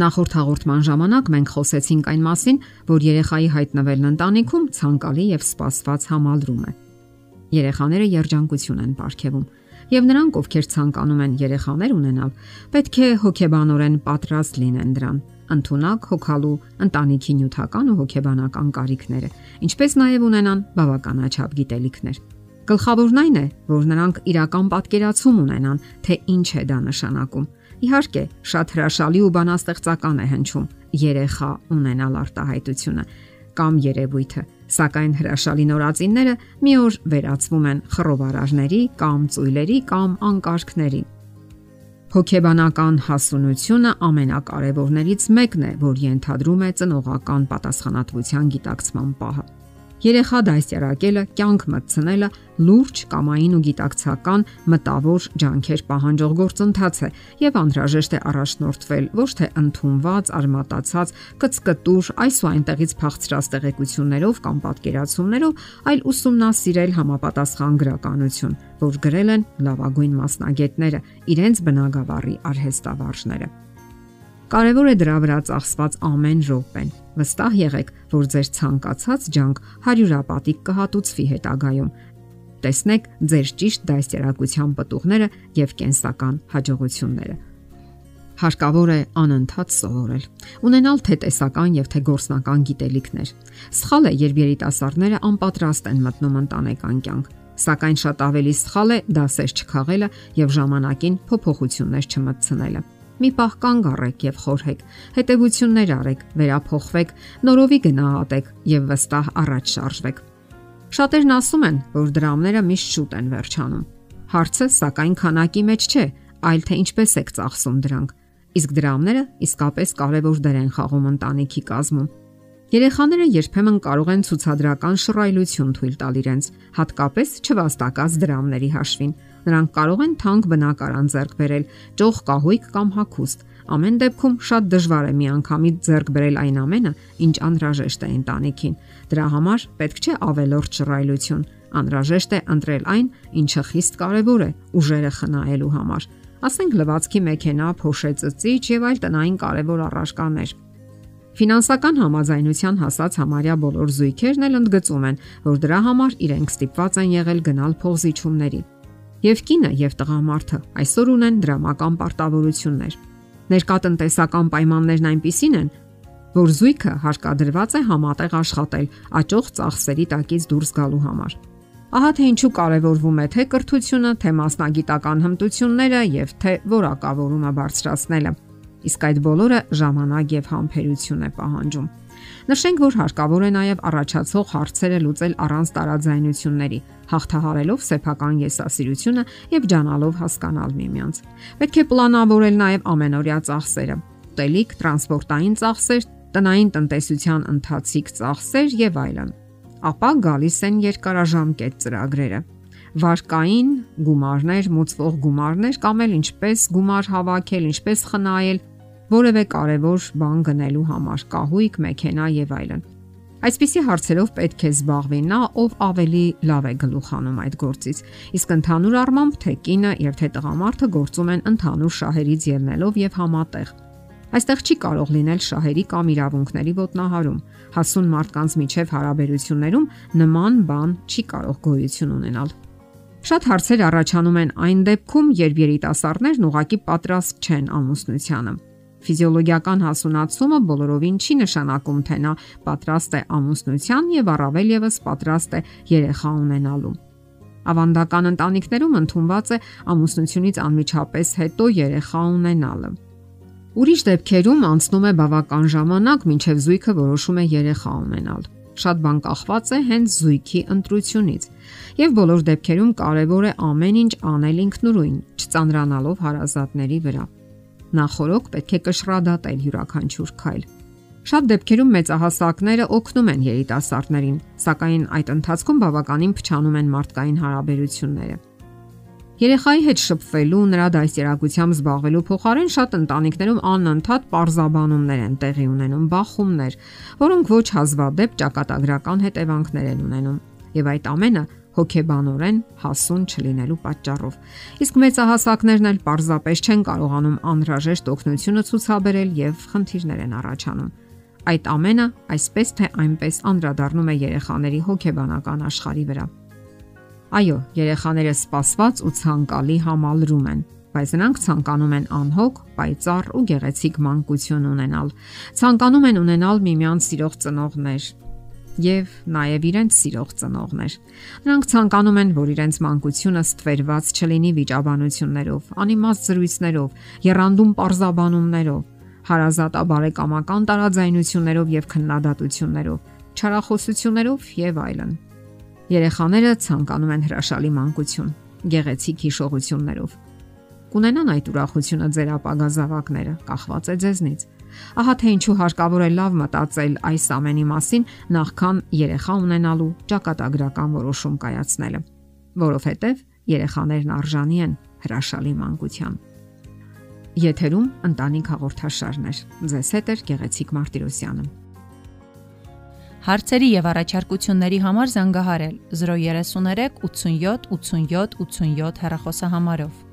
Նախորդ հաղորդման ժամանակ մենք խոսեցինք այն մասին, որ երեխայի հայտնվելն ընտանիքում ցանկալի եւ սպասված համալրում է։ Երեխաները երջանկություն են ապարգևում, եւ նրանք, ովքեր ցանկանում են երեխաներ ունենալ, պետք է հոգեբանորեն պատրաստ լինեն դրան, ընդունակ հոգալու ընտանիքի նյութական ու հոգեբանական կարիքները, ինչպես նաեւ ունենան բավականաչափ գիտելիքներ։ Գլխավորն այն է, որ նրանք իրական պատկերացում ունենան, թե ինչ է դա նշանակում Իհարկե, շատ հրաշալի ու բանաստեղծական է հնչում երեխա ունենալ արտահայտությունը կամ երևույթը, սակայն հրաշալի նորածինները մի օր վերածվում են խռովարարների կամ ծույլերի կամ անկարգների։ Հոգեբանական հասունությունը ամենակարևորներից մեկն է, որ ենթադրում է ծնողական պատասխանատվության գիտակցման պահը։ Երեխա դաստիարակելը, կյանք մտցնելը լուրջ կամային ու գիտակցական մտավոր ջանքեր պահանջող գործընթաց է եւ անհրաժեշտ է առաջնորդվել ոչ թե ընդունված, արմատացած, կծկտուր այս ու այնտեղից փախցրած տեղեկություններով կամ պատկերացումներով, այլ ուսումնասիրել համապատասխան գրականություն, որ գրել են լավագույն մասնագետները, իրենց բնագավառի արհեստավարժները։ Կարևոր է դրա վրա ծախսված ամեն րոպեն Վստահ եղեք, որ ձեր ցանկացած ջանք հարյուրապատիկ կհատուցվի հետագայում։ Տեսնեք ձեր ճիշտ դաստիարակության պատուղները եւ կենսական հաջողությունները։ Հարկավոր է անընդհատ սովորել, ունենալ թե տեսական եւ թե գործնական գիտելիքներ։ Սխալ է, երբ երիտասարդները անպատրաստ են մտնում ընտանեկան կյանք, սակայն շատ ավելի սխալ է դասեր չքաղելը եւ ժամանակին փոփոխություններ չմտցնելը մի պահ կանգ առեք եւ խորհեք։ Հետևություններ արեք, վերափոխվեք, նորովի գնահատեք եւ վստահ առաջ շարժվեք։ Շատերն ասում են, որ դրամները միշտ շուտ են վերջանում։ Հարցը սակայն քանակի մեջ չէ, այլ թե ինչպես եք ծախսում դրանք։ Իսկ դրամները իսկապես կարևոր դեր են խաղում ընտանիքի կազմում։ Երեխաները երբեմն կարող են ցուցադրական շռայլություն թույլ տալ իրենց, հատկապես չվաստակած դրամների հաշվին Նրանք կարող են թանկ բնակարան ձեռք բերել, ճոխ կահույք կամ հագուստ։ Ամեն դեպքում շատ դժվար է միանգամից ձեռք բերել այն ամենը, ինչ անհրաժեշտ է ընտանիքին։ Դրա համար պետք չէ ավելորդ շռայլություն։ Անհրաժեշտ է ընտրել այն, ինչը խիստ կարևոր է ուժերը խնայելու համար։ Ասենք լվացքի մեքենա, փոշեցծիչ եւ այլ տնային կարևոր առարկաներ։ Ֆինանսական համաձայնության հասած համարյա բոլոր զույգերն էլ ընդգծում են, որ դրա համար իրենք ստիպված են եղել գնալ փողզիչումների եւ կինը եւ տղամարդը այսօր ունեն դրամական պարտավորություններ։ Ներկատնտեսական պայմաններն այնպիսին են, որ զույգը հարկադրված է համատեղ աշխատել աճող ծախսերի տակից դուրս գալու համար։ Ահա թե ինչու կարևորվում է թե կրթությունը, թե մասնագիտական հմտությունները եւ թե որակավորումը բարձրացնելը։ Իսկ այդ բոլորը ժամանակ եւ համբերություն է պահանջում։ Նշենք, որ հարկավոր է նաև առաջացող հարցերը լուծել առանց տարաձայնությունների, հաղթահարելով սեփական եսասիրությունը եւ ջանալով հասկանալ միմյանց։ Պետք է պլանավորել նաև ամենօրյա ծախսերը՝ ուտելիք, տրանսպորտային ծախսեր, տնային տնտեսության ընթացիկ ծախսեր եւ այլն։ Ապա գալիս են երկարաժամկետ ծրագրերը վարկային գումարներ, մուծվող գումարներ կամ էլ ինչպես գումար հավաքել, ինչպես խնայել, որևէ կարևոր բան գնելու համար՝ կահույք, մեքենա եւ այլն։ Այսպիսի հարցերով պետք է զբաղվի նա, ով ավելի լավ է գլուխանում այդ գործից։ Իսկ ընդհանուր առմամբ թե կինը եւ թե տղամարդը գործում են ընդհանուր շահերից ելնելով եւ համատեղ։ Այստեղ չի կարող լինել շահերի կամ իրավունքների ոտնահարում։ Հասուն մարդկանց միջև հարաբերություններում նման բան չի կարող գոյություն ունենալ։ Շատ հարցեր առաջանում են այն դեպքում, երբ երիտասարդներն ուղակի պատրաստ չեն ամուսնությանը Ֆիզիոլոգիական հասունացումը բոլորովին չի նշանակում, թե նա պատրաստ է ամուսնության եւ առավել եւս պատրաստ է երեխա ունենալու։ Ավանդական ընտանիքներում ընդունված է ամուսնությունից անմիջապես հետո երեխա ունենալը։ Ուրիշ դեպքերում անցնում է բավական ժամանակ, մինչև զույգը որոշում է երեխա ունենալ։ Շատ բան կախված է հենց զույգի ընտրությունից։ Եվ բոլոր դեպքերում կարևոր է ամեն ինչ անել ինքնուրույն, չծանրանալով հարազատների վրա նախորոք պետք է կշռադատել յուրաքանչյուր քայլ։ Շատ դեպքերում մեծահասակները օգնում են երիտասարդներին, սակայն այդ ընթացքում բավականին փչանում են մարդկային հարաբերությունները։ Երեխայի հետ շփվելու, նրա դաստիարակությամբ զբաղվելու փոխարեն շատ ընտանիքներում անընդհատ parzabanumներ են տեղի ունենում, բախումներ, որոնք ոչ հազվադեպ ճակատագրական հետևանքներ են ունենում։ Եվ այդ ամենը հոգեբանորեն հասուն չլինելու պատճառով։ Իսկ մեծահասակներն էլ պարզապես չեն կարողանում անհրաժեշտ օգնությունը ցուցաբերել եւ խնդիրներ են առաջանում։ Այդ ամենը այսպես թե այնպես անդրադառնում է երեխաների հոգեբանական աշխարհի վրա։ Այո, երեխաները սպասված ու ցանկալի համալրում են, բայց նրանք ցանկանում են անհոգ, պայծառ ու գեղեցիկ մանկություն ունենալ։ Ցանկանում են ունենալ միմյանց սիրող ծնողներ, եւ նաեւ իրենց սիրող ծնողներ։ Նրանք ցանկանում են, որ իրենց մանկությունը ստվերված չլինի վիճաբանություններով, անիմաստ զրույցներով, երանդում parzabanumներով, հարազատաբարեկամական տարաձայնություններով եւ քննադատություններով, չարախոսություններով եւ այլն։ Երեխաները ցանկանում են հրաշալի մանկություն, գեղեցիկ հիշողություններով։ Կունենան այդ ուրախությունը ձեր ապագա զավակները, կախված է ձեզնից։ Ահա թե ինչու հարկավոր է լավ մտածել այս ամենի մասին, նախքան երեխա ունենալու ճակատագրական որոշում կայացնելը, որովհետև երեխաներն արժանի են հրաշալի մանկության։ Եթերում ընտանիք հաղորդաշարներ։ Ձեզ հետ է Գեղեցիկ Մարտիրոսյանը։ Հարցերի եւ առաջարկությունների համար զանգահարել 033 87 87 87 հեռախոսահամարով։